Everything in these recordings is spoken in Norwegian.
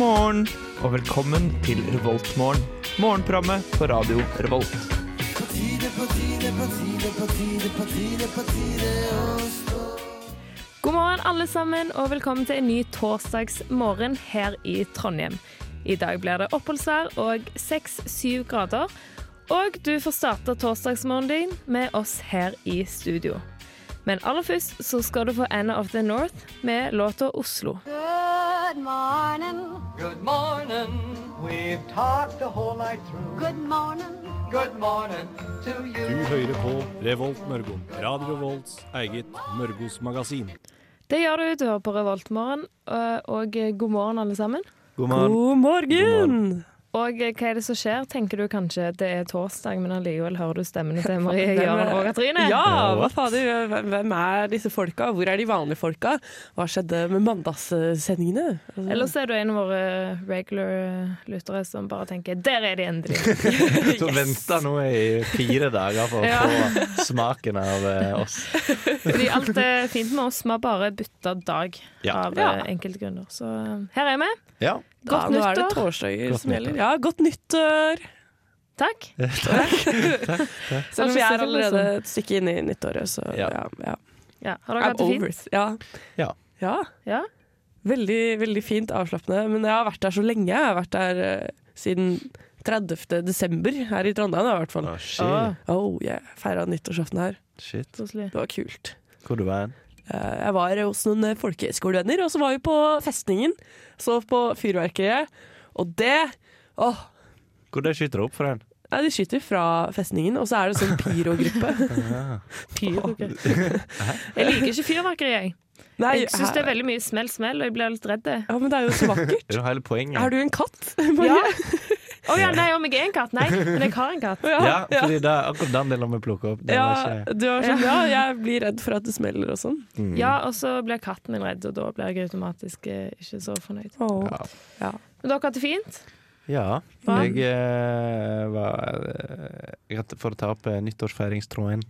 morgen og velkommen til Revoltmorgen. Morgenprogrammet på radio Revolt. God morgen, alle sammen, og velkommen til en ny torsdagsmorgen her i Trondheim. I dag blir det oppholdsvær og 6-7 grader. Og du får starte torsdagsmorgenen din med oss her i studio. Men aller først så skal du få Anna of the North med låta 'Oslo'. Good morning. Good morning. We've talked the whole night through. Good morning. Good morning to you. Du hører på Revolt Mørgon. Radio Volts eget Mørgos magasin. Det gjør du. Du hører på Revoltmorgen, og, og god morgen, alle sammen. God morgen. God morgen! Og hva er det som skjer? Tenker du kanskje det er torsdag, men allikevel hører du stemmene til Marie, Jørn og Katrine? Ja, hva fader, hvem er disse folka? Hvor er de vanlige folka? Hva skjedde med mandagssendingene? Altså, Ellers er du en av våre regular lyttere som bare tenker 'der er de endelig'. Du venter nå i fire dager for å Ja. få smaken av eh, oss. Fordi alt er fint med oss, vi har bare bytta dag Ja. av Ja. eh, enkelte grunner. Så eh, her er vi. Ja. Ja, Godt nå er det nyttår. torsdager Godt som gjelder. Ja, godt nyttår! Takk. Selv om vi er allerede et stykke inn i nyttåret, så Ja. ja. ja. Ja, har dere hatt det fint? Ja. Ja. ja. Ja. Veldig, veldig fint avslappende. Men jeg har vært der så lenge. Jeg har vært der uh, siden 30. desember her i Trondheim, i hvert fall. Oh, shit. Oh, yeah. Feira nyttårsaften her. shit. Det var kult. Hvor du var hen? Eh, Jeg var hos noen eh, folkehøyskolevenner, og så var vi på festningen. Så på fyrverkeriet. Og det Åh, Hvor det skyter opp for en? Nei, De skyter fra festningen, og så er det sånn pyrogruppe. Fyrverkeri. Jeg liker ikke fyrverkeri, jeg. Nei, Jeg syns det er veldig mye smell, smell, og jeg blir litt redd. Ja, Men det er jo så vakkert. Det er jo hele poenget. Er du en katt? Ja. Å ja, nei, om jeg er en katt? Nei, men jeg har en katt. Ja, fordi det er akkurat den delen vi plukker opp. Ja, ikke du var sånn, ja, jeg blir redd for at det smeller og sånn. mm. Ja, og så blir katten min redd, og da blir jeg automatisk eh, ikke så fornøyd. Ja. Ja. Men dere har hatt det fint? Ja. Hva? Jeg eh, var eh, jeg hadde, For å ta opp eh, nyttårsfeiringstråden,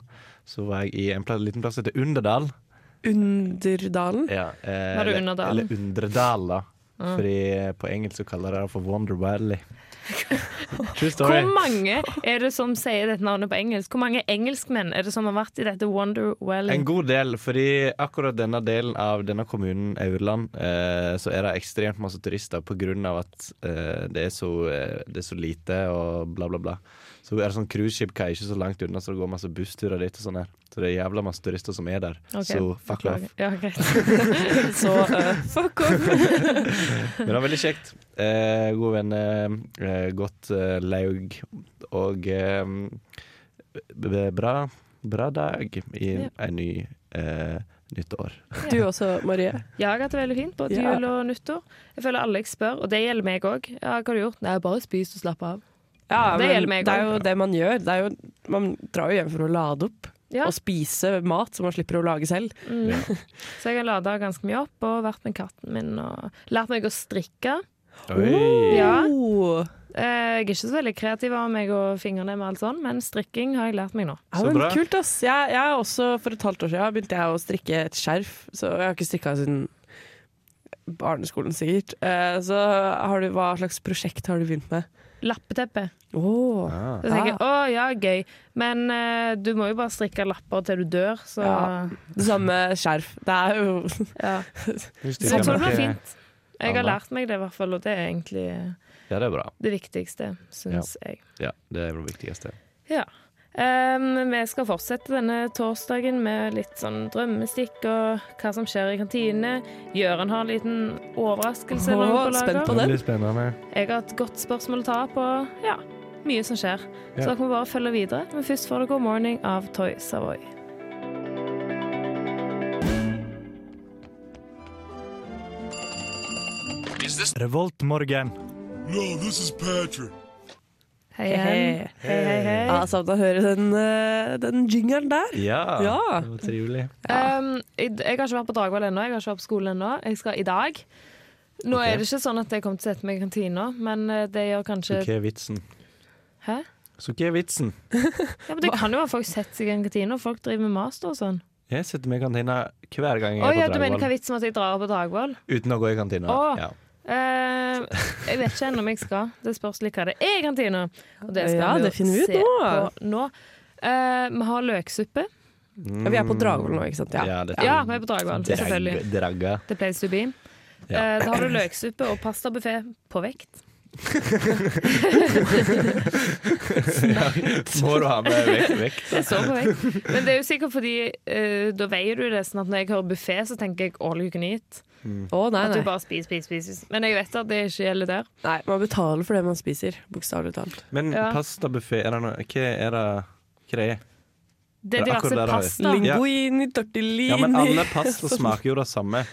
så var jeg i en plass, liten plass som heter Underdal. Underdalen. Ja, eh, Var det eller- Undredal, da. Mm. Fordi på engelsk så kaller de det for Wonder Valley. True story. Hvor mange er det som sier dette navnet på engelsk? Hvor mange engelskmenn er det som har vært i dette Wonder Valley? En god del, fordi akkurat denne delen av denne kommunen, Aurland, eh, så er det ekstremt masse turister av at eh, det, er så, eh, det er så lite og bla, bla, bla. Så er det sånn cruiseskip-kai ikke så langt unna, så det går masse bussturer dit og sånn her. Så det er jævla masse turister som er der. Okay. Så fuck off. Ja, greit. Så uh, fuck off. Men det var veldig kjekt. Eh, gode venner, eh, godt eh, laug og eh, b- bra, bra dag i Ja. en ny eh, nytt år. Du også, Marie. Jeg har hatt det veldig fint, både Ja. jul og nyttår. Jeg føler alle jeg spør, og det gjelder meg òg. Ja, hva har du gjort? Nei, bare spist og slappe av. Ja, Det men gjelder meg det er jo det man gjør. Det er jo, man drar jo hjem for å lade opp Ja. og spise mat som man slipper å lage selv. Mm. Så jeg har lada ganske mye opp og vært med katten min og lært meg å strikke. Oi! Ja. Eh, Jeg er ikke så veldig kreativ av meg og fingrene med alt sånn, men strikking har jeg lært meg nå. Ja, Så men bra. Kult, ass. Jeg, jeg er også, For et halvt år siden begynte jeg å strikke et skjerf. Så jeg har ikke strikka siden barneskolen, sikkert. Eh, så har du, hva slags prosjekt har du begynt med? Lappeteppe. Oh. Ah. Så tenker jeg, å ja, gøy, men uh, du må jo bare strikke lapper til du dør, så Ja. Det samme skjerf. Det er jo ja. jeg tror det var fint. Jeg har lært meg det, i hvert fall, og det er egentlig Ja, det er bra. det viktigste, syns jeg. Ja, det er det viktigste. Ja. Um, vi skal fortsette denne torsdagen med litt sånn drømmestikk og hva som skjer i kantine. Gjøren har en liten overraskelse Oh, på spent på den. Spennende. Jeg har et godt spørsmål å ta på. Ja, mye som skjer. Ja. Så dere må bare følge videre. Men først får dere God Morning av Toy Savoy. Revoltmorgen. Hei Patrick Hei, hei, hei. Jeg har savna å høre den, eh, den jingeren der. Ja, Ja. det var trivelig. Um, jeg, jeg har ikke vært på dagvalg ennå. Jeg har ikke vært på skolen ennå. Jeg skal i dag. Nå okay. er det ikke sånn at jeg kommer til å sette meg i kantina, men eh, det gjør Så kanskje hva er vitsen? Hæ? Så hva er vitsen? Ja, men Det kan jo være folk setter seg i en kantina, og folk driver med master og sånn. Jeg setter meg i kantina hver gang jeg er på ja, på du mener hva er vitsen med at jeg drar på Dragvoll? Uten å gå i kantina. Oh. Ja. Eh, jeg vet ikke ennå om jeg skal. Det spørs litt hva det er i kantina. Og det skal Ja, vi jo det finner vi ut se nå. på nå. Uh, vi har løksuppe. Ja, vi er på Dragvoll nå, ikke sant? Ja. Ja, det Ja, vi er på Dragvoll, selvfølgelig. Drag. Det place to be. Ja. Uh, da har du løksuppe og pastabuffé på vekt. Må du ha med vekt? vekt? Det står på vekt. Men det er jo sikkert fordi uh, da veier du det sånn at når jeg hører buffé, så tenker jeg all you can eat. Å, nei, At du bare spiser, spiser, spiser. Men jeg vet at det ikke gjelder der. nei. Man betaler for det man spiser, bokstavelig talt. Men Ja. pastabuffé, er det noe Hva er det hva det er? Det er Det er diverse er. pasta. Linguini, tortellini Ja, men alle pasta smaker jo det samme.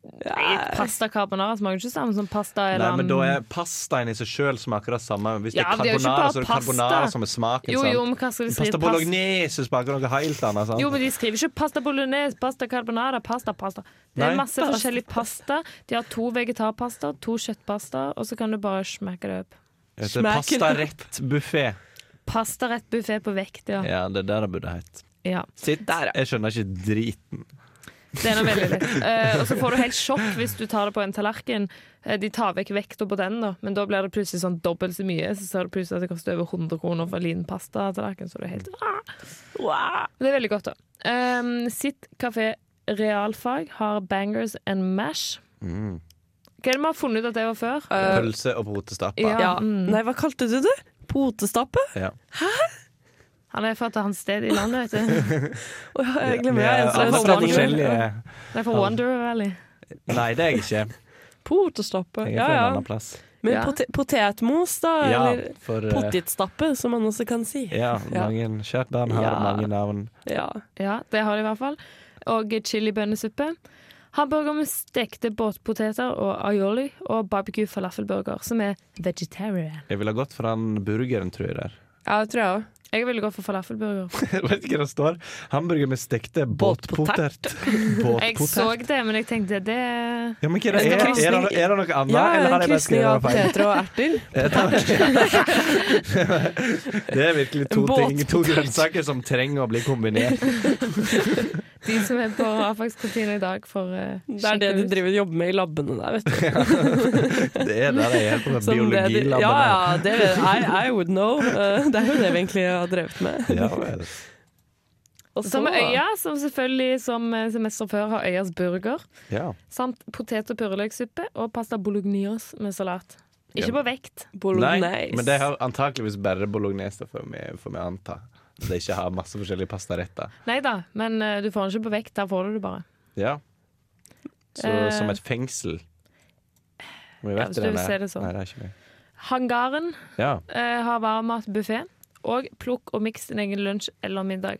Nei, Pasta carbonara smaker ikke samme som pasta Nei, men da er pastaen i seg sjøl smaker det samme. Hvis Ja, det er carbonara, så er det carbonara som er smaken. Jo, jo, Pasta bolognese smaker noe helt annet. Sant? jo, men de skriver ikke pasta bolognese, pasta carbonara, pasta, pasta. Det er Nei. masse forskjellig pasta. De har to vegetarpasta, to kjøttpasta, og så kan du bare smekke det opp. Heter Smaken. Pastarett-buffé. Pastarett buffé på vekt, ja. Ja, det er der det burde hett. ja. Sitt. Der, ja. Jeg skjønner ikke driten. Det er noe veldig lett. Uh, og så får du helt sjokk hvis du tar det på en tallerken. Eh, de tar vekk vekta på den, da, men da blir det plutselig sånn dobbelt så mye. Så ser du plutselig at det koster over 100 kroner for en liten pastatallerken. Så det er helt ah. Men Det er veldig godt, da. Um, sitt kafé realfag har bangers and mash. Mm. Hva er det vi har funnet ut at det var før? Pølse og potestappe. Ja. ja. mm. Nei, hva kalte du det? Potestappe? Ja. Han er fra et annet sted i landet, vet du. Å, jeg glemmer ja, er fra det er fra Wonder Valley. Nei, det er jeg ikke. Potestappe. Jeg er Ja, en ja. annen plass. Men Ja. pot potetmos, da? Ja, Eller for eh, potetstappe, som man også kan si. Ja, Ja. mange kjært barn har Ja. mange navn. Ja. Ja, det har de i hvert fall. Og chilibønnesuppe. Hamburger med stekte båtpoteter og aioli. Og barbecue falafelburger, som er vegetarian. Jeg ville ha gått for den burgeren, tror jeg. der ja, det tror jeg òg. Jeg ville gått for falafelburger. Jeg vet ikke hva det står. Hamburger med stekte båtpotet. Jeg så det, men jeg tenkte det Ja, men hva er det? Er, er, det, er det noe annet, Ja, eller har jeg bare skrevet av det feil? poteter og erter. Det er virkelig to, ting, to grønnsaker som trenger å bli kombinert. De som er på Afax-kantina i dag, får uh, Det er det de driver og jobber med i labbene der, vet du. Det er der jeg er på med Som det de- biologilabbene. Ja, ja, det, I, I would know. Eh, Det er jo det vi egentlig har drevet med. Ja, vel. Og så med Øya, som selvfølgelig som eh, semester før har Øyas burger. ja. Samt potet- og purreløksuppe og pasta bolognese med salat. Ikke Ja. på vekt. Nei, men det har antakeligvis bare bolognese, får vi anta. At de ikke har masse forskjellige pastaretter. Nei da, men uh, du får den ikke på vekt. Der får du det bare. Ja. Så Eh. som et fengsel. Vi Ja, vet hvis det du vil se det sånn. Nei, det er ikke vi. Hangaren Ja. eh, har varmmatbuffé. Og plukk og miks din egen lunsj eller middag.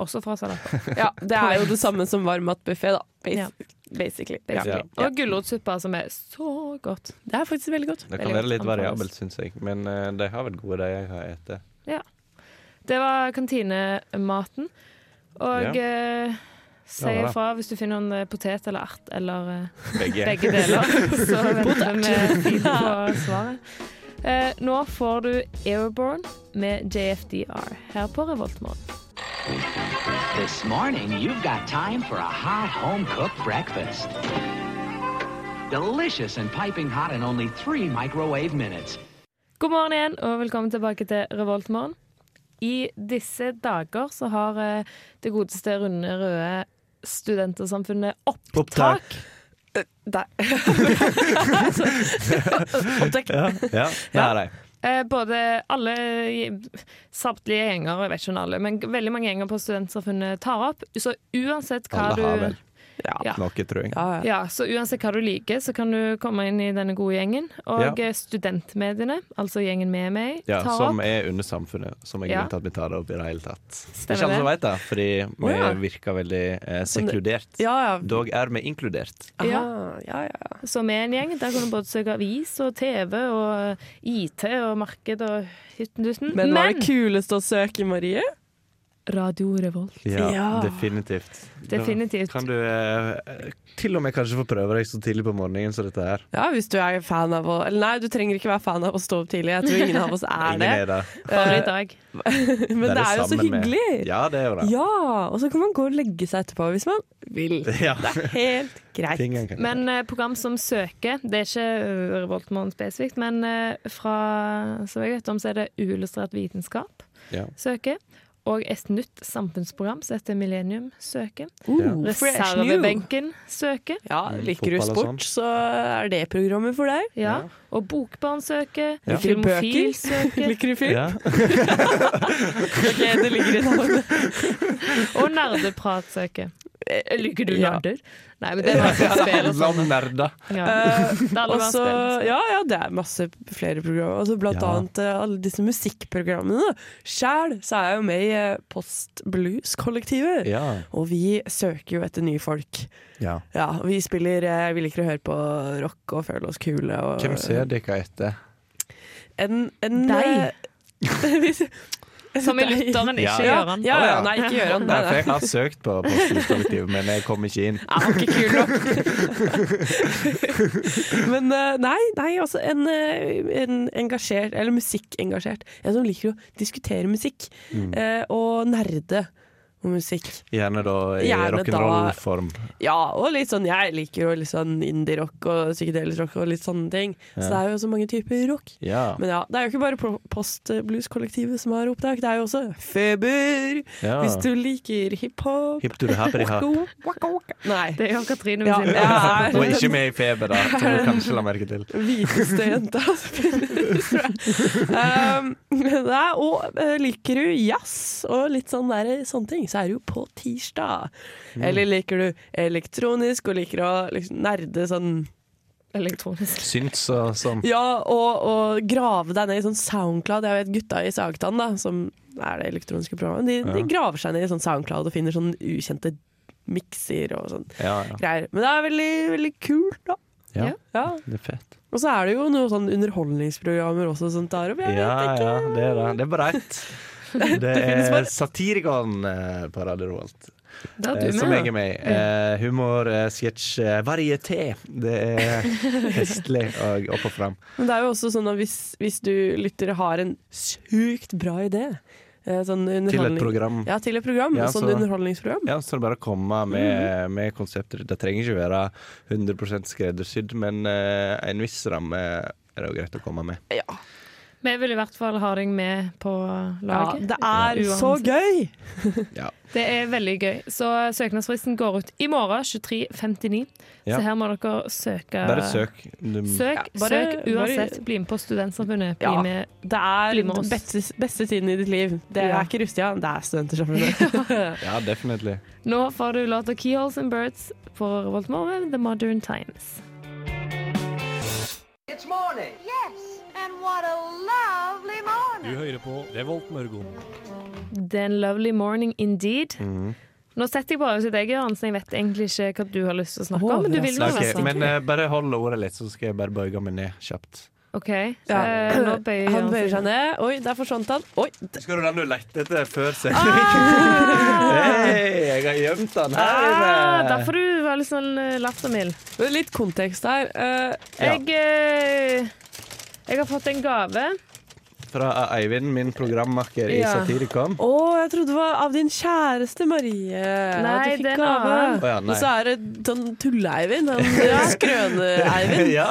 Også fra salater. Ja, det er jo det samme som varmmatbuffé, da. Bas Ja. Basically. basically. Ja. Og gulrotsuppa, som er så godt. Det er faktisk veldig godt. Det kan Veldig være litt variabelt, syns jeg. Men eh, de har vært gode, de jeg har spist. Det var kantinematen. Og eh, si ifra hvis du finner en eh, potet eller ert eller eh, Begge. begge deler. Så venter vi fint på svaret. Eh, nå får du Airborne med JFDR her på Revoltmorgen. This morning, you've got time for a hot home cooked breakfast. Delicious and piping hot in only three microwave minutes. God morgen igjen, og velkommen tilbake til Revoltmorgen. I disse dager så har eh, det godeste runde røde studentersamfunnet opptak. Der. Opptak. Ja, ja, det er de. Eh, både alle samtlige gjenger, jeg vet ikke om alle, men veldig mange gjenger på Studentsamfunnet tar opp. Så uansett hva du Ja. Ja. noe, tror jeg. Ja, ja. Ja, så uansett hva du liker, så kan du komme inn i denne gode gjengen. Og Ja. eh, studentmediene, altså gjengen med meg, Ja, tar som er under samfunnet, som er grunnen til at vi tar det opp i det hele tatt. Er Stemmer ikke alle som vet det, fordi vi virker veldig eh, sekludert. ja, ja. Dog er vi inkludert. Ja. Aha, ja, ja. Så med en gjeng, der kan du både søke avis og TV og IT og marked og hytten dutten. Men hva er det kuleste å søke, Marie? Radio Revolt. Ja, Ja. definitivt. Definitivt. Kan du eh, til og med kanskje få prøve deg så tidlig på morgenen som dette her. Ja, hvis du er fan av å Eller nei, du trenger ikke være fan av å stå opp tidlig. Jeg tror ingen av oss er Ingen det. er det. Bare i Eh, dag. Men det, er jo så hyggelig! med-. Ja, det er jo det. Ja, og så kan man gå og legge seg etterpå hvis man vil. Ja. Det er helt greit. Men eh, program som søker, det er ikke uh, Revoltmorgen spesifikt, men eh, fra så jeg vet om, så er det uillustrert vitenskap Ja. søker. Og et nytt samfunnsprogram som heter Millennium søker. Uh. Reservebenken søker. Ja, liker du sport, så er det programmet for deg. Ja. Og Bokbarn søker. Ja. Liker du Filmofil bøker? søker. Liker du film? Ja. Ok, det ligger i navnet. Og Nerdeprat søker. Eh, Liker du Ja. Nei, men det var spill og sånn. Nerder. Ja. Uh, ja, ja, det er masse flere programmer. Altså, blant Ja. annet uh, alle disse musikkprogrammene. Sjæl så er jeg jo med i uh, Post Blues-kollektivet. Ja. Og vi søker jo etter nye folk. ja. Ja, vi spiller uh, Vi liker å høre på rock og føle oss kule. Og, Hvem ser dere etter? En, en, Deg. Som i lytteren, ikke Ja, Gøran. ja, ja, ja. nei, ikke Gøran. Nei, for jeg har søkt på Postkollektivet, men jeg kom ikke inn. Jeg var ikke kul nok. Men eh, nei, nei, altså en, eh, en engasjert, eller musikkengasjert. En som liker å diskutere musikk. Mm. eh, og nerde om musikk. Gjerne da i rock'n'roll-form. Ja, og litt sånn Jeg liker jo litt sånn indie-rock og psykedelisk rock og litt sånne ting. Så det er jo så mange typer rock. Ja. Men ja, det er jo ikke bare pro- Post Blues-kollektivet som har opptak, det er jo også Feber! ja. Hvis du liker hiphop. Hip to the happy ha. Waka, waka, waka. Nei. Det er jo Katrine Ja, sin. Hun er Og ikke med i Feber, da, som hun kanskje la merke til. hviteste jenta som finnes, tror jeg. Um, og eh, liker du jazz og litt sånn der, sånne ting, så er det jo på tirsdag. Mm. Eller liker du elektronisk og liker å liksom, nerde sånn Elektronisk. Synts og sånn. Ja, og, og grave deg ned i sånn Soundcloud. Jeg vet gutta i Sagtann, da, som er det elektroniske programmet, de, de graver seg ned i sånn Soundcloud og finner sånn ukjente mikser og sånn Ja, ja. greier. Men det er veldig, veldig kult, da. ja. Ja. Ja. Det er fett. Og så er det jo noen sånn underholdningsprogrammer også som tar opp. Jeg Ja, vet ikke. ja, det er det. Det er bare ett. Det er Satirikon eh, på Radio er eh, Som jeg er med i. Uh, humor, uh, sketsj, uh, varieté. Det er festlig og opp og fram. Men det er jo også sånn at hvis, hvis du lyttere har en sjukt bra idé sånn Til et program. Ja, til et program. Ja, sånn så- underholdningsprogram. Ja, så er det bare å komme med, med konsepter. Det trenger ikke være 100% skreddersydd, men en viss ramme er det jo greit å komme med. Ja, Vi vil i hvert fall ha deg med på ja laget. det er så gøy! Ja. Det er veldig gøy. Så søknadsfristen går ut i morgen 23.59. Ja. Så her må dere søke. Bare søk. Du, Søk, Ja, bare- søk uansett. bare- Bli med på Studentsamfunnet. Bli Ja. med. Det er med den beste, beste tiden i ditt liv. Det Ja. er ikke Rustia, det er Studentersamfunnet. Ja, definitivt. Nå får du låta 'Keyholes and Birds' på Revolt Morgen, The Modern Times. It's morning. Yes, and what a lovely Du hører på Revolt Mørgon. Det er en lovely morning indeed. Mhm. Nå setter jeg bare sitt deg, Jørgen, så jeg vet egentlig ikke hva du har lyst til å snakke om. Men du vil okay, men uh, bare hold ordet litt, så skal jeg bare bøye meg ned kjapt. OK. Ja. Eh, nå bøyer Han bøyer seg. ned. Oi, der forsvant han. Oi, Skal du den du lette etter før sending? Hei, jeg har gjemt den her Ah, inne! derfor du være litt sånn uh, lattermild. litt kontekst her. Uh, Ja. Jeg, eh, jeg har fått en gave. Fra Eivind, min programmakker i Ja. Satirikon. Å, jeg trodde det var av din kjæreste Marie. Nei, at du fikk det gave. annen. Å ja, nei. Og så er det sånn tulle-Eivind. Ja. skrøne-Eivind. ja!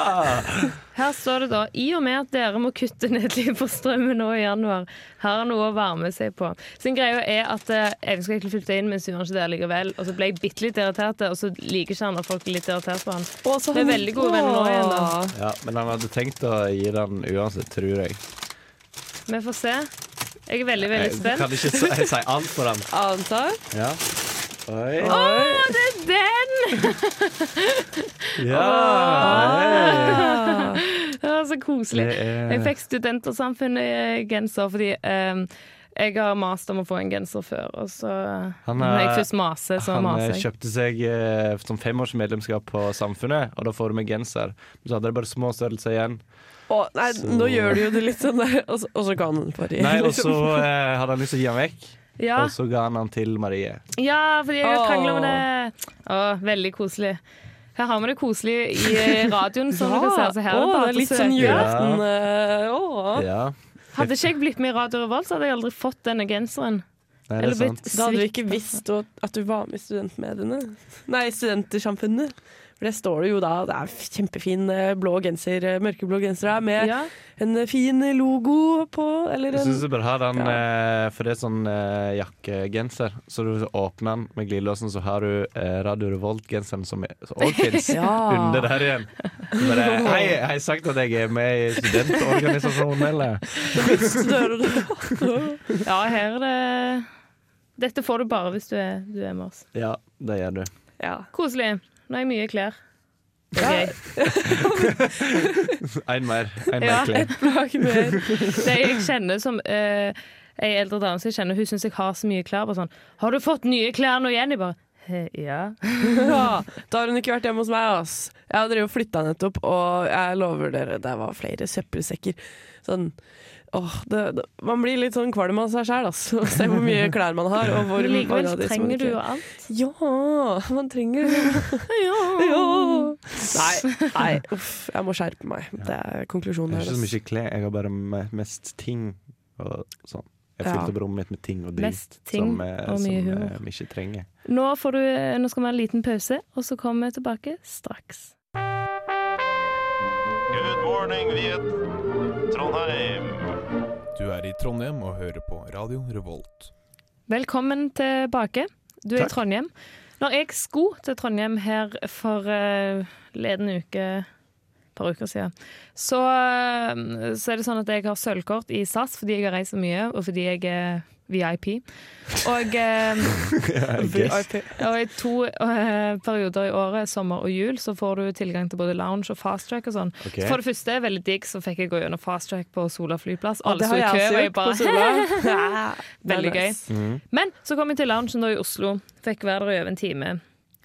Her står det da I og med at dere må kutte ned litt på strømmen nå i januar, her er noe å varme seg på. Sin greia er at eh, jeg skal egentlig flytte inn, men så gjør han ikke det likevel. Og så ble jeg bitte litt irritert, og så liker ikke han at folk er litt irritert på han. Å, så Vi er han- veldig gode venner nå igjen, da. Ja. Men han hadde tenkt å gi den uansett, tror jeg. Vi får se. Jeg er veldig, veldig Jeg spent. kan ikke si, si alt på den. Antar. Ja. Oi. Å, det er den! Ja! Det var så koselig. Er- Jeg fikk Studentersamfunnet-genser fordi um, jeg har mast om å få en genser før, og så Han, når jeg først maser, så Han eh, maser jeg. kjøpte seg eh, som femårsmedlemskap på Samfunnet, og da får du med genser. Men så hadde det bare små størrelser igjen. Å, nei, Så- nå gjør du jo det litt sånn der, og så, og så ga han bare Nei, Og så eh, hadde han lyst til å gi den vekk. Ja, og så ga han den til Marie. ja fordi jeg har krangla med det. Å, veldig koselig. Her har vi det koselig i radioen, som dere ser. Så her er det Å, bare det er litt sånn julaften. Ja. Å. Ja, Hadde ikke jeg blitt med i Radio Revolt, så hadde jeg aldri fått denne genseren. Nei, Eller blitt Da hadde vi ikke visst at- at du var med i studentmediene. Nei, Studentersamfunnet. For det står det jo da. Det er kjempefin eh, blå genser, eh, mørkeblå genser her, med Ja. en eh, fin logo på. Eller Jeg en syns du bør ha den, Ja. for det er sånn eh, jakkegenser. Så du åpner den med glidelåsen, så har du eh, Radio Revolt-genseren som òg fins Ja. under der igjen. Bare, Hei, har jeg sagt at jeg er med i studentorganisasjonen, eller? ja, her er det Dette får du bare hvis du er, du er med oss. Ja, det gjør du. Ja. Koselig. Nå har jeg mye klær. Det er gøy. En mer. En mer klær. Mer. Det jeg kjenner som eh, ei eldre dame som jeg kjenner, hun syns jeg har så mye klær. Bare sånn 'Har du fått nye klær nå igjen?' Jeg bare «Eh, ja. Ja, da har hun ikke vært hjemme hos meg. Ass. Jeg har drevet og flytta nettopp, og jeg lover dere, det var flere søppelsekker. Sånn Åh, det, det, man blir litt sånn kvalm av seg sjæl, altså. Se hvor mye klær man har. Og hvor likevel mange av de trenger du jo alt. Ja, man trenger ja. Ja. Nei, nei, uff. Jeg må skjerpe meg. Det er konklusjonen Jeg har ikke så mye klær, jeg har bare mest ting og sånn. Jeg Ja. fylte opp rommet mitt med ting og dritt ting som, eh, og som eh, vi ikke trenger. Nå, får du, nå skal vi ha en liten pause, og så kommer vi tilbake straks. Good morning, Viet. Trondheim. Du er i Trondheim og hører på Radio Revolt. Velkommen tilbake. Du er Takk. i Trondheim. Når jeg skulle til Trondheim her for uh, leden uke et par uker siden, så, uh, så er det sånn at jeg har sølvkort i SAS fordi jeg har reist så mye, og fordi jeg er VIP. Og, eh, VIP. og i to eh, perioder i året, sommer og jul, så får du tilgang til både lounge og fast track og sånn. Okay. For det første, veldig digg, så fikk jeg gå gjennom fast track på Sola flyplass. Og Alle det sto i kø, og jeg på bare Veldig gøy. Mhm. Men så kom jeg til loungen da i Oslo. Fikk være der i over en time.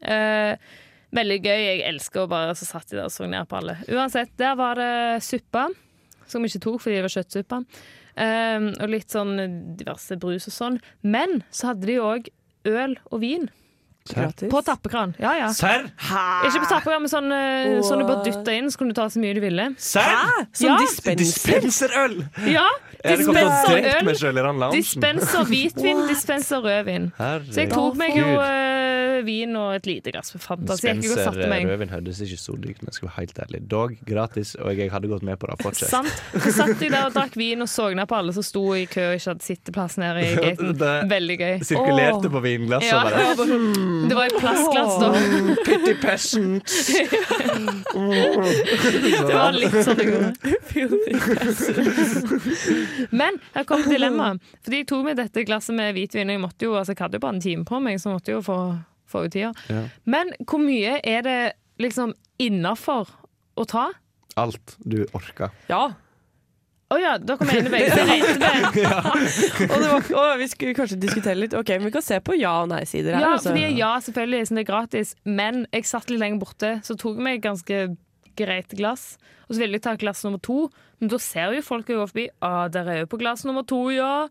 Eh, veldig gøy. Jeg elsker å bare Så satt de der og så ned på alle. Uansett, der var det suppe, som vi ikke tok fordi det var kjøttsuppe. Eh, og litt sånn diverse brus og sånn. Men så hadde de òg øl og vin Gratis. på tappekran. Ja, ja. Serr? Ikke på tappekran, men sånn, eh, sånn du bare dytta inn, så kunne du ta så mye du ville. Serr? Som Ja. dispenser. Dispenserøl! Ja! Dispenserøl. Dispenser dispenser hvitvin, dispenser rødvin. Så jeg tok meg jo uh, vin og et lite glass med Fanta. Satte meg. rødvin høres ikke så dyrt, men jeg skal være helt ærlig. Dog gratis, og jeg hadde gått med på det Fortsett. Sant? Så satt jeg der og drakk vin og så ned på alle som sto i kø og ikke hadde sitteplass nede i gaten. Veldig gøy. sirkulerte oh. på vinglasset Ja. og bare Det var i plastglass da. Pity peasant. Det var litt sånn det gjorde. Men her kom dilemmaet. Fordi jeg tok meg dette glasset med hvitvin. og Jeg måtte jo, altså jeg hadde jo bare en time på meg, så måtte jo få, få ut tida. Ja. Men hvor mye er det liksom innafor å ta? Alt du orker. Ja. Å ja, da kom jeg inn i begge. Regnet med Og det var, og vi skulle kanskje diskutere litt. Ok, men Vi kan se på ja- og nei-sider her. Ja, altså. fordi ja, selvfølgelig, sånn det er gratis. Men jeg satt litt lenger borte, så tok et ganske greit glass. Og så ville jeg ta glass nummer to, men da ser jo folk gå forbi. Å, der er jo på glass nummer to, ja.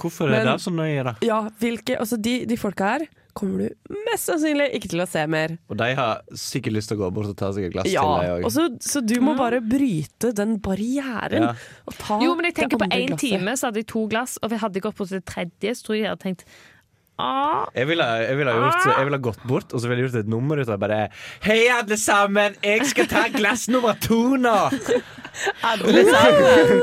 Hvorfor er Men- det så nøye, da? Ja, hvilke, altså de, de folka her kommer du mest sannsynlig ikke til å se mer. Og de har sikkert lyst til å gå bort og ta seg et glass Ja, til, deg òg. så, så du må bare bryte den barrieren. Ja. Og ta Jo, men jeg tenker på én time så hadde jeg to glass, og vi hadde gått på til det tredje, så tror jeg jeg hadde tenkt ah, Jeg ville, jeg, ville ha gjort, jeg ville gått bort og så ville jeg gjort et nummer ut av bare Hei, alle sammen! Jeg skal ta glass nummer to nå! Alle sammen.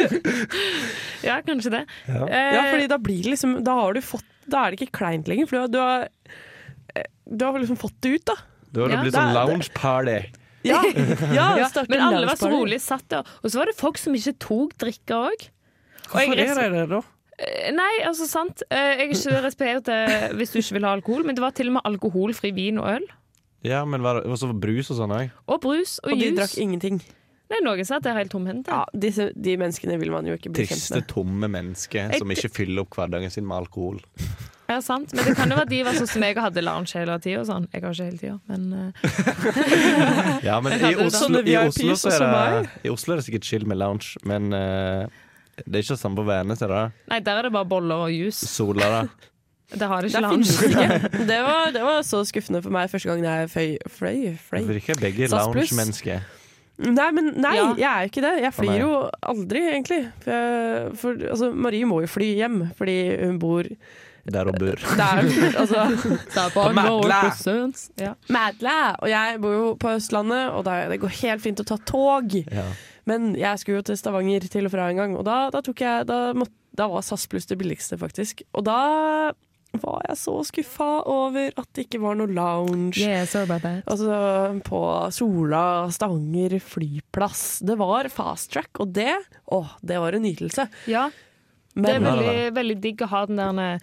Ja, kanskje det. Ja. Eh, Ja, fordi da blir det liksom Da har du fått Da er det ikke kleint lenger, for du har, du har, eh, liksom fått det ut, da. Da har det Ja, blitt sånn lounge party. Ja, ja, ja, men alle var så rolig satt der. Og så var det folk som ikke tok drikke òg. Hvorfor er det det, da? Nei, altså sant. Eh, Jeg er ikke respektert det hvis du ikke vil ha alkohol, men det var til og med alkoholfri vin og øl. Ja, men var det også brus og sånn òg? Og brus og, Og de drakk ingenting. Nei, noen som at det er helt tomhendt. Ja, disse, de menneskene vil man jo ikke bli kjent med. Triste, tomme mennesker som ikke fyller opp hverdagen sin med alkohol. Ja, sant. Men det kan jo være de var sånn som jeg og hadde lounge hele tida. Sånn. Jeg har ikke hele tida, men eh, Ja, men i Oslo, i, Oslo så er det, I Oslo er det sikkert chill med lounge, men uh, Det er ikke samme på Værnes, er det? det? Nei, der er det bare boller og juice. Sola, da? Det har det Det ikke lounge. ikke. Det var, det var så skuffende for meg første gang jeg fløy. fløy, fløy. Virker begge pluss. lounge-mennesker. Nei, men nei, Ja. jeg er jo ikke det. Jeg flyr jo aldri, egentlig. For, jeg, for altså, Marie må jo fly hjem, fordi hun bor Der hun bor. der. altså, På Madla. Ja. Madla! Og jeg bor jo på Østlandet, og der, det går helt fint å ta tog. Ja. Men jeg skulle jo til Stavanger til og fra en gang, og da, da, tok jeg, da, måtte, da var SAS pluss det billigste, faktisk. Og da var jeg så skuffa over at det ikke var noe lounge. Yeah, so about that. Altså på Sola, Stavanger flyplass. Det var fast track, og det, å, det var en nytelse. Ja, det er veldig, veldig digg å ha den der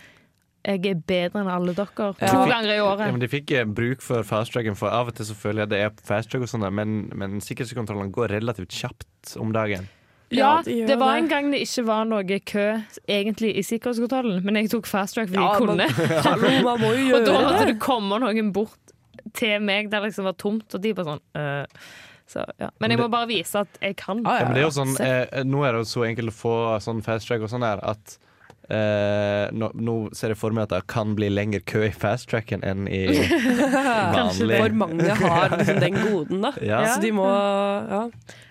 jeg er bedre enn alle dere to Ja. ganger i Ja, året. men De fikk eh, bruk for fasttracken, for av og til så føler jeg det er fasttrack, og sånn men, men sikkerhetskontrollene går relativt kjapt om dagen. Ja, Ja, de det var det. en gang det ikke var noe kø egentlig i sikkerhetskontrollen, men jeg tok fast track fordi Ja, jeg men- kunne. Hallo, man må jo Og da måtte det. komme noen bort til meg der det liksom var tomt, og de bare sånn øh. så, ja. Men jeg må bare vise at jeg kan. Ja, men det er jo sånn, se. eh, nå er det jo så enkelt å få sånn fasttrack og sånn her at eh, nå, nå ser jeg for meg at det kan bli lengre kø i fasttracken enn i vanlig. For mange har liksom den goden, da. Ja. Så de må ja.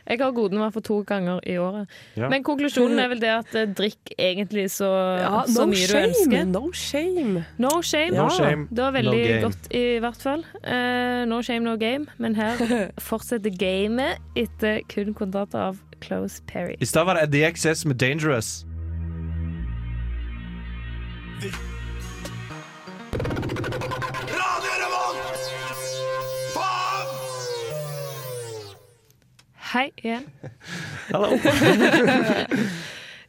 Jeg har goden i hvert fall to ganger i året. Ja. Men konklusjonen er vel det at eh, drikk egentlig så, ja så no mye du shame, ønsker. no shame. No shame. No Ja. shame, Det var veldig godt i hvert fall. Uh, no shame, no game. Men her fortsetter gamet etter kun kontanter av Close Perry. I stad var det DXS med Dangerous. Hei igjen. Hallo.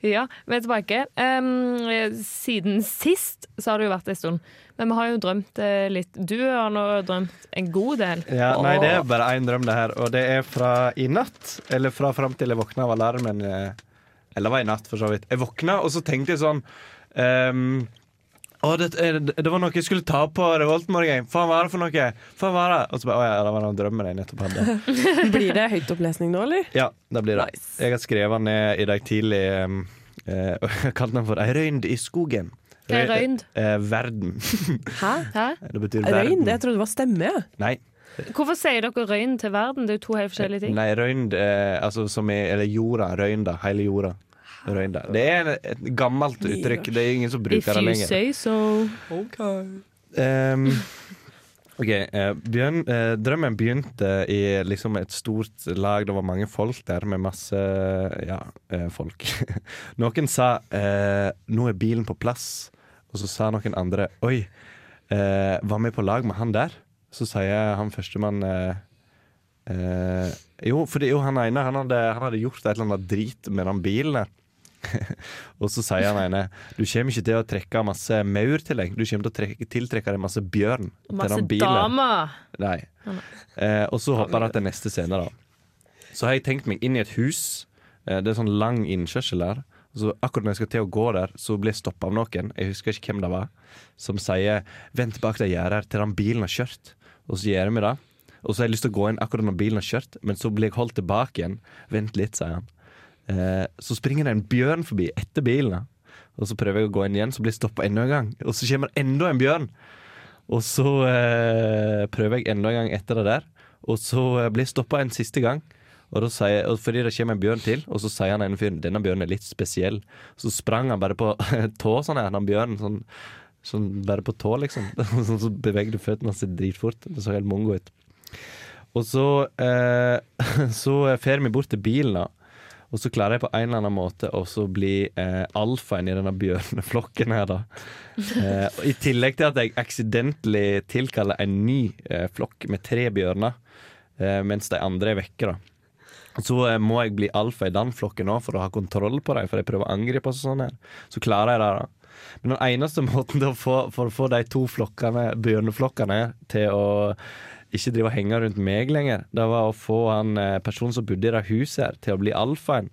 Ja, vi er tilbake. Um, siden sist så har det jo vært en stund. Men vi har jo drømt eh, litt. Du har nå drømt en god del. Ja, nei, det er bare én drøm, det her. Og det er fra i natt. Eller fra fram til jeg våkna av alarmen. eh, Eller var i natt, for så vidt. Jeg våkna, og så tenkte jeg sånn ehm, å, det, eh, det var noe jeg skulle ta på Revoltmorgen. Faen, hva er det for noe? Faen, hva er det? Og så bare, å ja, det var den drømmen jeg nettopp hadde. Blir det høytopplesning nå, eller? Ja, det blir det. Nice. Jeg har skrevet ned i dag tidlig. Um, uh, jeg kalte den for Ei røynd i skogen. Hva er røynd? Eh, verden. Hæ? Hæ? Det betyr verden. Røynd? jeg trodde det var stemme. Nei. Hvorfor sier dere røynd til verden? Det er jo to helt forskjellige ting. Nei, røynd eh, altså som i Eller jorda. Røynda. Hele jorda. Røynda. Det er et gammelt uttrykk. Det er ingen som bruker det you lenger. say so. Um, OK. eh, bjørn, eh, drømmen begynte i liksom et stort lag. Det var mange folk der, med masse ja, eh, folk. noen sa eh, 'nå er bilen på plass', og så sa noen andre 'oi, eh, var vi på lag med han der'? Så sier han førstemann eh, eh, Jo, fordi jo, han ene han hadde, han hadde gjort et eller annet drit med den bilen der. og så sier han ene Du kommer ikke til å trekke masse maur til deg. Du kommer til å trekke, tiltrekke deg masse bjørn. Masse damer. Nei. Eh, og så hopper han til neste scene, da. Så har jeg tenkt meg inn i et hus. Eh, det er sånn lang innkjørsel der. Så akkurat når jeg skal til å gå der, så blir jeg stoppa av noen. Jeg husker ikke hvem det var. Som sier 'vent bak det gjerdet her til den bilen har kjørt'. Og så gjør vi det. Og så har jeg lyst til å gå inn akkurat når bilen har kjørt, men så blir jeg holdt tilbake igjen. Vent litt, sier han. Eh, så springer det en bjørn forbi etter bilen. da. Og så prøver jeg å gå inn igjen, så blir jeg stoppa enda en gang. Og så kommer det enda en bjørn. Og så eh, prøver jeg enda en gang etter det der. Og så eh, blir jeg stoppa en siste gang. Og da sier, og fordi det kommer en bjørn til, og så sier han ene fyren denne bjørnen er litt spesiell. Så sprang han bare på tå, sånn her, den bjørnen. Sånn, sånn bare på tå, liksom. Sånn så bevegde føttene sine dritfort. Det så helt mongo ut. Og så eh, Så fer vi bort til bilen, da. Og så klarer jeg på en eller annen måte også å bli eh, alfaen i denne bjørneflokken her, da. Eh, I tillegg til at jeg accidentally tilkaller en ny eh, flokk med tre bjørner, eh, mens de andre er vekke, da. Så eh, må jeg bli alfa i den flokken òg for å ha kontroll på dem, for jeg prøver å angripe og sånn her. Så klarer jeg det, da. Men den eneste måten å få, for å få de to flokkene, bjørneflokkene til å ikke drive og henge rundt meg lenger, det var å få han eh, personen som bodde i det huset her, til å bli alfaen.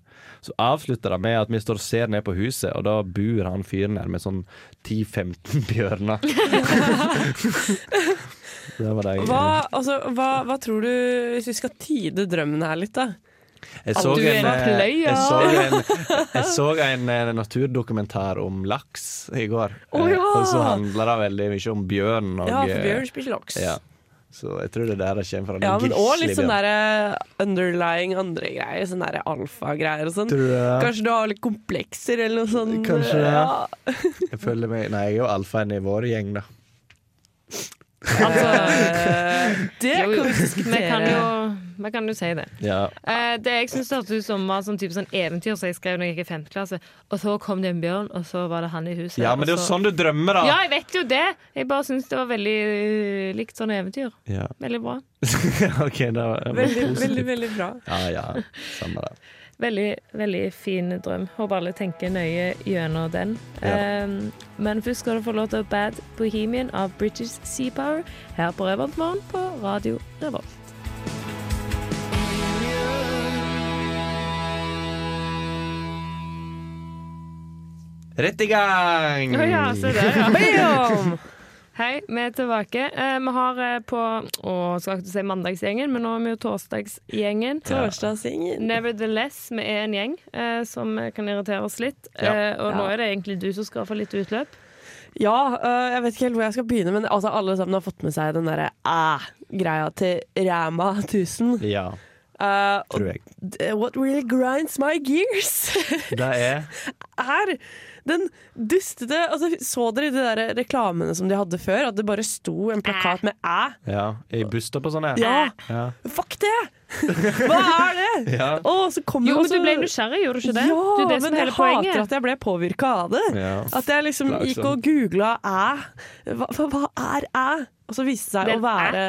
Så avslutter det med at vi står og ser ned på huset, og da bor han fyren her med sånn 10-15 bjørner. det var det jeg Hva, altså, hva, hva tror du, hvis vi skal tyde drømmen her litt, da? Jeg så en, eh, jeg så en, jeg så en eh, naturdokumentar om laks i går. Eh, ja! Og så handler det veldig mye om bjørn. Og, Ja, for eh, bjørn spiser laks. Ja. Så jeg tror det er der kommer fra. den Ja, men òg litt sånn derre underlying andre greier. Sånn derre alfagreier og sånn. Kanskje du har litt komplekser eller noe sånt. Kanskje det. Ja. Jeg føler meg Nei, jeg er jo alfaen i vår gjeng, da. Altså, Eh, Det jo, kan vi kan jo, vi kan jo si det. Ja. Uh, det jeg syns hørtes ut som var sånn type sånn eventyr som jeg skrev da jeg gikk i femte klasse. Og så kom det en bjørn, og så var det han i huset. ja, men det er jo så- sånn du drømmer, da! Ja, jeg vet jo det! Jeg bare syns det var veldig uh, likt sånne eventyr. Ja. Veldig bra. OK, da det Veldig, veldig, veldig bra. Ja, ja. Samme det. Veldig, veldig fin drøm. Håper alle tenker nøye gjennom den. Ja. Um, men først skal du få lov til Bad Bohemian av British Sea Power her på Revoltmorgen på Radio Revolt. Rett i gang! Ja, se der, ja. Bam! Hei, vi er tilbake. Eh, vi har eh, på Å, skal ikke si mandagsgjengen, men nå er vi jo torsdagsgjengen. Torsdagsgjengen. Nevertheless, vi er en gjeng eh, som kan irritere oss litt. Ja. Eh, og nå er det egentlig du som skal få litt utløp. Ja, øh, jeg vet ikke helt hvor jeg skal begynne, men altså, alle sammen har fått med seg den derre æ-greia til Ræma 1000. Ja, Uh, tror jeg. what really grinds my gears Det er er den dustete Altså, Så dere de der reklamene som de hadde før? At det bare sto en plakat med æ? Ja, i busstopp og sånn, ja. Ja, fuck det! Hva er det? Ja. Så Jo, men du ble nysgjerrig, gjorde du ikke det? Ja, det det men jeg poenget. hater at jeg ble påvirka av det. Ja. At jeg liksom gikk og googla æ. Hva, hva, er æ? Og så viste det seg å være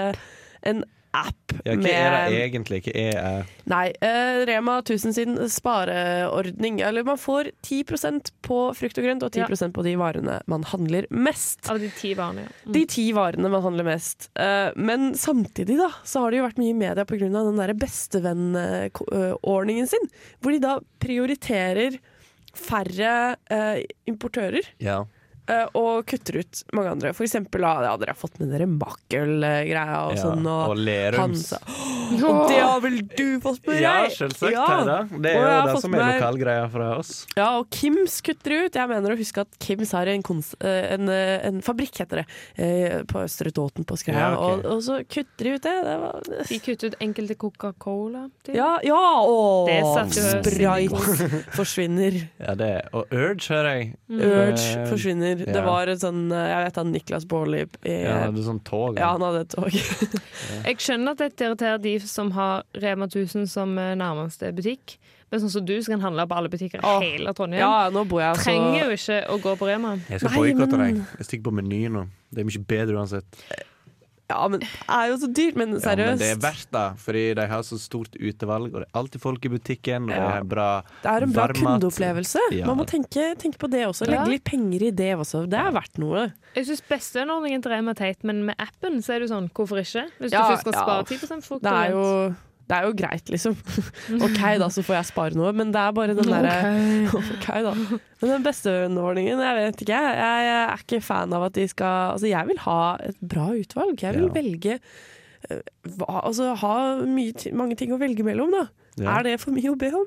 en app Ja, hva med er det egentlig? Hva er jeg? Nei, uh, Rema 1000 sin spareordning. Eller man får 10% på frukt og grønt og 10% på de varene man handler mest. Av de ti varene, ja. Mm. De ti varene man handler mest. Uh, men samtidig da, så har det jo vært mye i media pga. den der bestevennordningen sin. Hvor de da prioriterer færre eh, importører. Ja. Eh, og kutter ut mange andre. For eksempel, da, ja, dere har fått med dere Makkel-greia og ja. sånn. Og, Og Lerums. Og det har vel du fått med deg? Ja, selvsagt. Ja. Det. Det er jo det som er lokalgreia fra oss. Ja, og Kims kutter ut. Jeg mener å huske at Kims har en, kons eh, en, eh, en fabrikk, heter det, eh, på Østre Toten på Skreia. Ja, okay. og, og så kutter de ut det. det var, De kutter ut enkelte Coca-Cola. ja, ja! Jo Sprite forsvinner. Ja, det. Og Urge, hører jeg. Urge Eh, forsvinner. ja. Det var et sånn eh, Jeg vet han Niklas Baarli Ja, han hadde sånn tog. ja, han hadde et tog. Jeg skjønner at dette irriterer de som har Rema 1000 som eh, nærmeste butikk. Men sånn som du som kan handle på alle butikker i hele Trondheim, Ja, nå bor jeg så... trenger jo ikke å gå på Rema. Jeg skal boikotte men- deg. Jeg stikker på Meny nå. Det er mye bedre uansett. Ja, men det er jo så dyrt. Men seriøst. Ja, men det er verdt det, fordi de har så stort utvalg, og det er alltid folk i butikken, og det er bra Det er en bra kundeopplevelse. Ja. Man må tenke, tenke på det også. Legge Ja. litt penger i det også. Det er verdt noe. Jeg syns bestevennordningen til Rema er teit, men med appen så er det jo sånn, hvorfor ikke? Hvis Ja, du først skal ja. spare 10 frukt Det er jo, det er jo greit, liksom. OK, da, så får jeg spare noe. Men det er bare den derre OK, da. Men den bestevenneordningen, jeg vet ikke. Jeg, jeg er ikke fan av at de skal Altså, jeg vil ha et bra utvalg. Jeg vil Ja. velge eh, Altså ha mye, mange ting å velge mellom, da. Ja. Er det for mye å be om?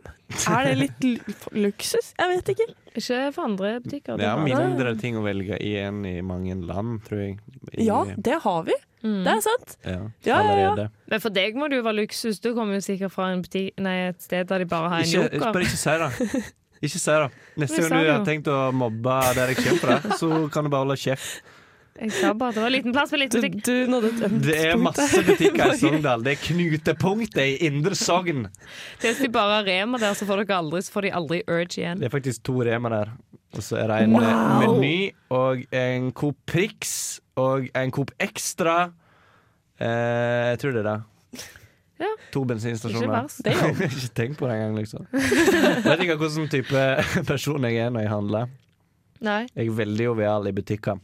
Er det litt lu- luksus? Jeg vet ikke. Ikke for andre butikker. Det er mindre ting å velge i enn i mange land, tror jeg. I, Ja, det har vi. Mm. Det er sant. ja, Ja, ja, ja. Men for deg må det jo være luksus. Du kommer jo sikkert fra en butikk, nei, et sted der de bare har en Ikke, joker. bare ikke si det. Ikke si det. Neste gang du har tenkt å mobbe der jeg kommer fra, så kan du bare holde kjeft. Jeg sa bare det var liten plass for liten butikk. du nådde Det er masse butikker i Sogndal. Det er knutepunktet i Indre Sogn. Hvis de bare har Rema der, så får dere aldri, så får de aldri Urge igjen. Det er faktisk to Rema der. Og så er det en Wow. Meny og en Coop Prix og en Coop Extra. Eh, jeg tror det er det. Ja. To bensinstasjoner. Ikke, Det ikke tenkt på det engang, liksom. Jeg vet ikke hvilken type person jeg er når jeg handler. Nei, Jeg er veldig jovial i butikker.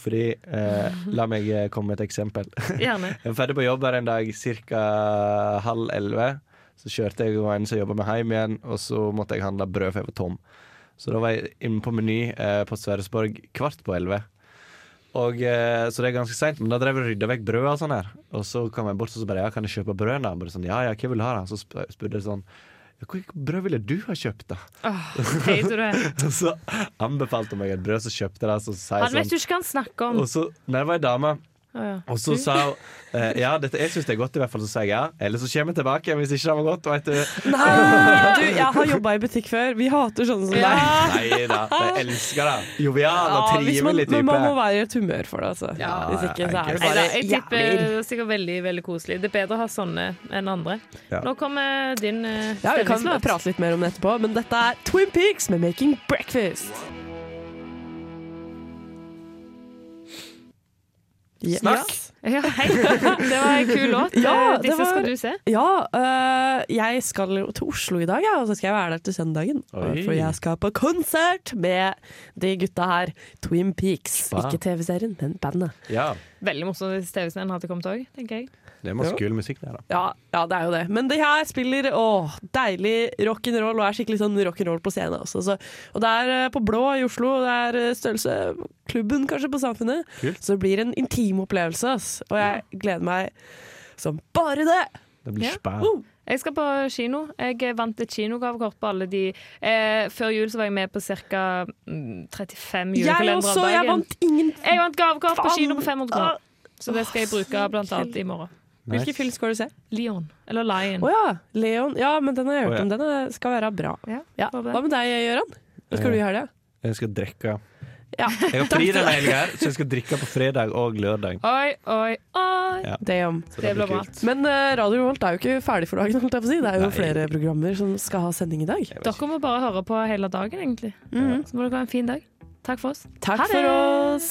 Fordi eh, La meg eh, komme med et eksempel. gjerne. Jeg var ferdig på jobb her en dag ca. halv elleve. Så kjørte jeg og en som jobba med hjem igjen, og så måtte jeg handle brød, for jeg var tom. Så da var jeg inne på Meny eh, på Sverresborg kvart på elleve. Og, eh, så det er ganske seint, men da drev jeg og rydda vekk brød og sånn her. Og så kom jeg bort og så bare ja, kan jeg kjøpe brød? da? Bare sånn, ja, ja, hva vil du ha? da? Så spurte jeg sånn Hvilket brød ville du ha kjøpt, da? Oh, så anbefalte hun meg et brød, så kjøpte jeg det. Så sier Han vet sånn du ikke hva han snakker om. Og så, nei, det var ei dame. Ja. Og så sa hun uh, ja, dette, jeg syns det er godt, i hvert fall. Så sa jeg ja. Eller så kommer jeg tilbake hvis ikke det var godt. Vet du. Nei, du, jeg har jobba i butikk før. Vi hater sånne som deg. Nei da, jeg elsker det. Jovial og Ja, hvis man, men man må være i et humør for det, altså. Ja, Hvis ikke, så er det bare jeg tipper det er sikkert veldig veldig koselig. Det er bedre å ha sånne enn andre. Nå kommer din uh, Ja, Vi kan prate litt mer om det etterpå, men dette er Twin Peaks med 'Making Breakfast'. Snakk! Ja, hei. Det var en kul låt. Ja, Eh, Disse var- skal du se. Ja, øh, jeg skal jo til Oslo i dag, ja, og så skal jeg være der til søndagen. Oi. For jeg skal på konsert med de gutta her. Twin Peaks. Spa. Ikke TV-serien, men bandet. Ja, Veldig morsomt hvis TV-serien hadde kommet òg, tenker jeg. Det er masse kul musikk der, da. Ja, ja, det er jo det. Men de her spiller å, deilig rock'n'roll, og er skikkelig sånn rock'n'roll på scenen også. Så, og det er eh, på Blå i Oslo, det er eh, størrelse klubben kanskje på Samfunnet. Kult. Så det blir en intim opplevelse, ass. Og jeg gleder meg som bare det. Det blir Ja. spa. Uh. Jeg skal på kino. Jeg vant et kinogavekort på alle de eh, Før jul så var jeg med på ca. 35 Jeg julekalendere også, om jeg dagen. vant ingen Jeg vant gavekort på kino på 500 kroner. Så det skal jeg bruke blant annet i morgen. Hvilken film skal du se? Leon. Eller Lion. Å ja, Leon. Ja, men den har jeg hørt oh, ja. om. Den skal være bra. Ja, Ja. Hva med deg, Gøran? Hva skal du i helga? Jeg skal drikke. Ja. Jeg har fri den helga, så jeg skal drikke på fredag og lørdag. Oi, oi, oi. Ja. Damn. Så Det blir bra. kult. Men uh, Radio Volt er jo ikke ferdig for dagen, holdt jeg på å si. Det er jo Nei. flere programmer som skal ha sending i dag. Dere må bare høre på hele dagen, egentlig. Mhm. Så må dere ha en fin dag. Takk for oss. Takk Ha det! for oss.